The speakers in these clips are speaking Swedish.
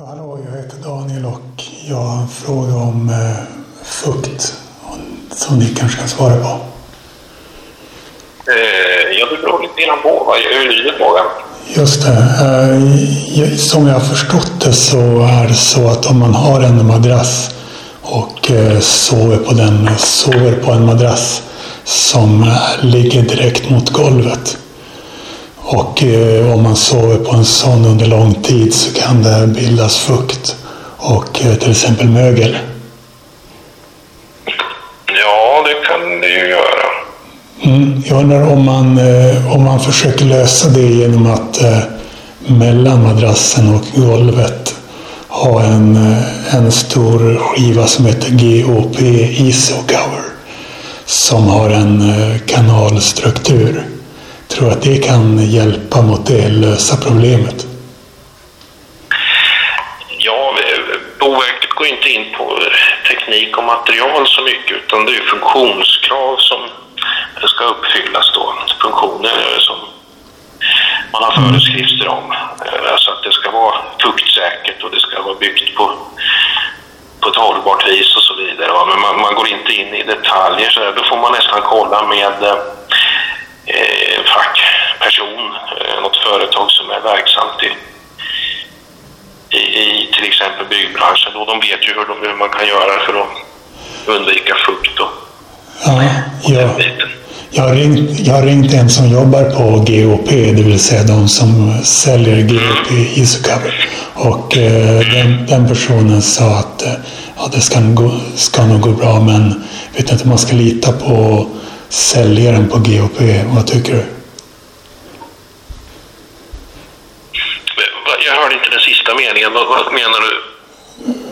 Ja, hallå, jag heter Daniel och jag har en fråga om eh, fukt som ni kanske kan svara på. Eh, ja, det beror lite grann på. Vad är lyder frågan? Just det. Eh, som jag har förstått det så är det så att om man har en madrass och eh, sover på den, sover på en madrass som ligger direkt mot golvet och eh, om man sover på en sån under lång tid så kan det bildas fukt och eh, till exempel mögel. Ja, det kan det ju göra. Mm, jag undrar om man, eh, om man försöker lösa det genom att eh, mellan madrassen och golvet ha en, eh, en stor skiva som heter GOP ISO Cover som har en eh, kanalstruktur. Tror att det kan hjälpa mot det, lösa problemet? Ja, Boverket går inte in på teknik och material så mycket utan det är funktionskrav som ska uppfyllas då. Funktioner som man har föreskrifter om. Eh, Så att det ska vara fuktsäkert och det ska vara byggt på, på ett hållbart vis och så vidare. Men man, man går inte in i detaljer så där. Då får man nästan kolla med eh, en fackperson, eh, något företag som är verksamt i, i, i till exempel byggbranschen. Då de vet ju hur, de, hur man kan göra för att undvika fukt och Ja, jag, den biten. jag, har ringt, jag har ringt en som jobbar på GOP, det vill säga de som säljer GOP Isocover. Och eh, den, den personen sa att eh, ja, det ska, nog gå, ska nog gå bra, men vet inte om man ska lita på säljaren på GOP. Vad tycker du? Jag hörde inte den sista meningen. Vad, vad menar du?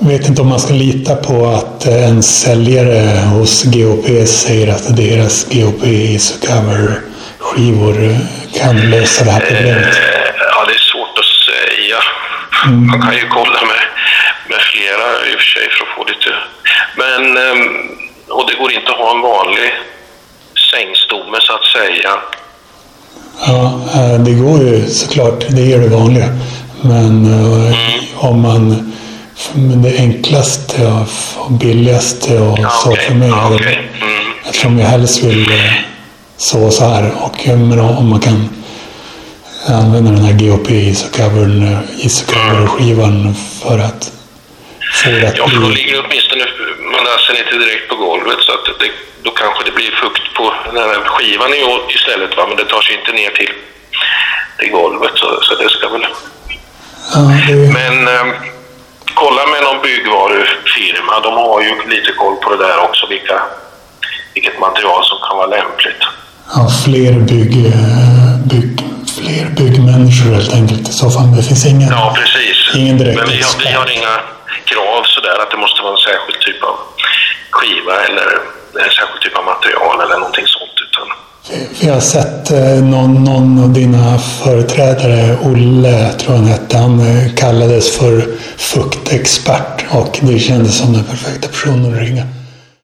Vet inte om man ska lita på att eh, en säljare hos GOP säger att deras GOP Isocover skivor eh, kan lösa det här problemet. Eh, ja, det är svårt att säga. Man kan ju kolla med, med flera i och för sig för att få lite... Men... ehm, Och det går inte att ha en vanlig sängstomme så att säga. Ja, det går ju såklart. Det är det vanliga. Men eh, om man... Det enklaste och billigaste och Ja, så okej. för mig Ja, det Mm. Eftersom jag helst vill eh, sova så här. Och eh, men om man kan använda den här GOP isocovern, isocover-skivan för att få det att Ja, för då ligger åtminstone madrassen inte direkt på golvet så att det, då kanske det blir fukt på den här skivan istället va, men det tar sig inte ner till, till golvet så, så det ska väl... Men eh, kolla med någon byggvarufirma, de har ju lite koll på det där också, vilka, vilket material som kan vara lämpligt. ja, fler, bygg, eh, bygg, fler byggmänniskor helt enkelt i så fall. Det finns ingen... Ja, precis. Ingen direkt Men vi har, vi har inga krav sådär att det måste vara en särskild typ av skiva eller en särskild typ av material jag Vi har sett eh, någon, någon av dina företrädare, Olle tror jag han hette, han eh, kallades för fuktexpert och det kändes som den perfekta personen att ringa.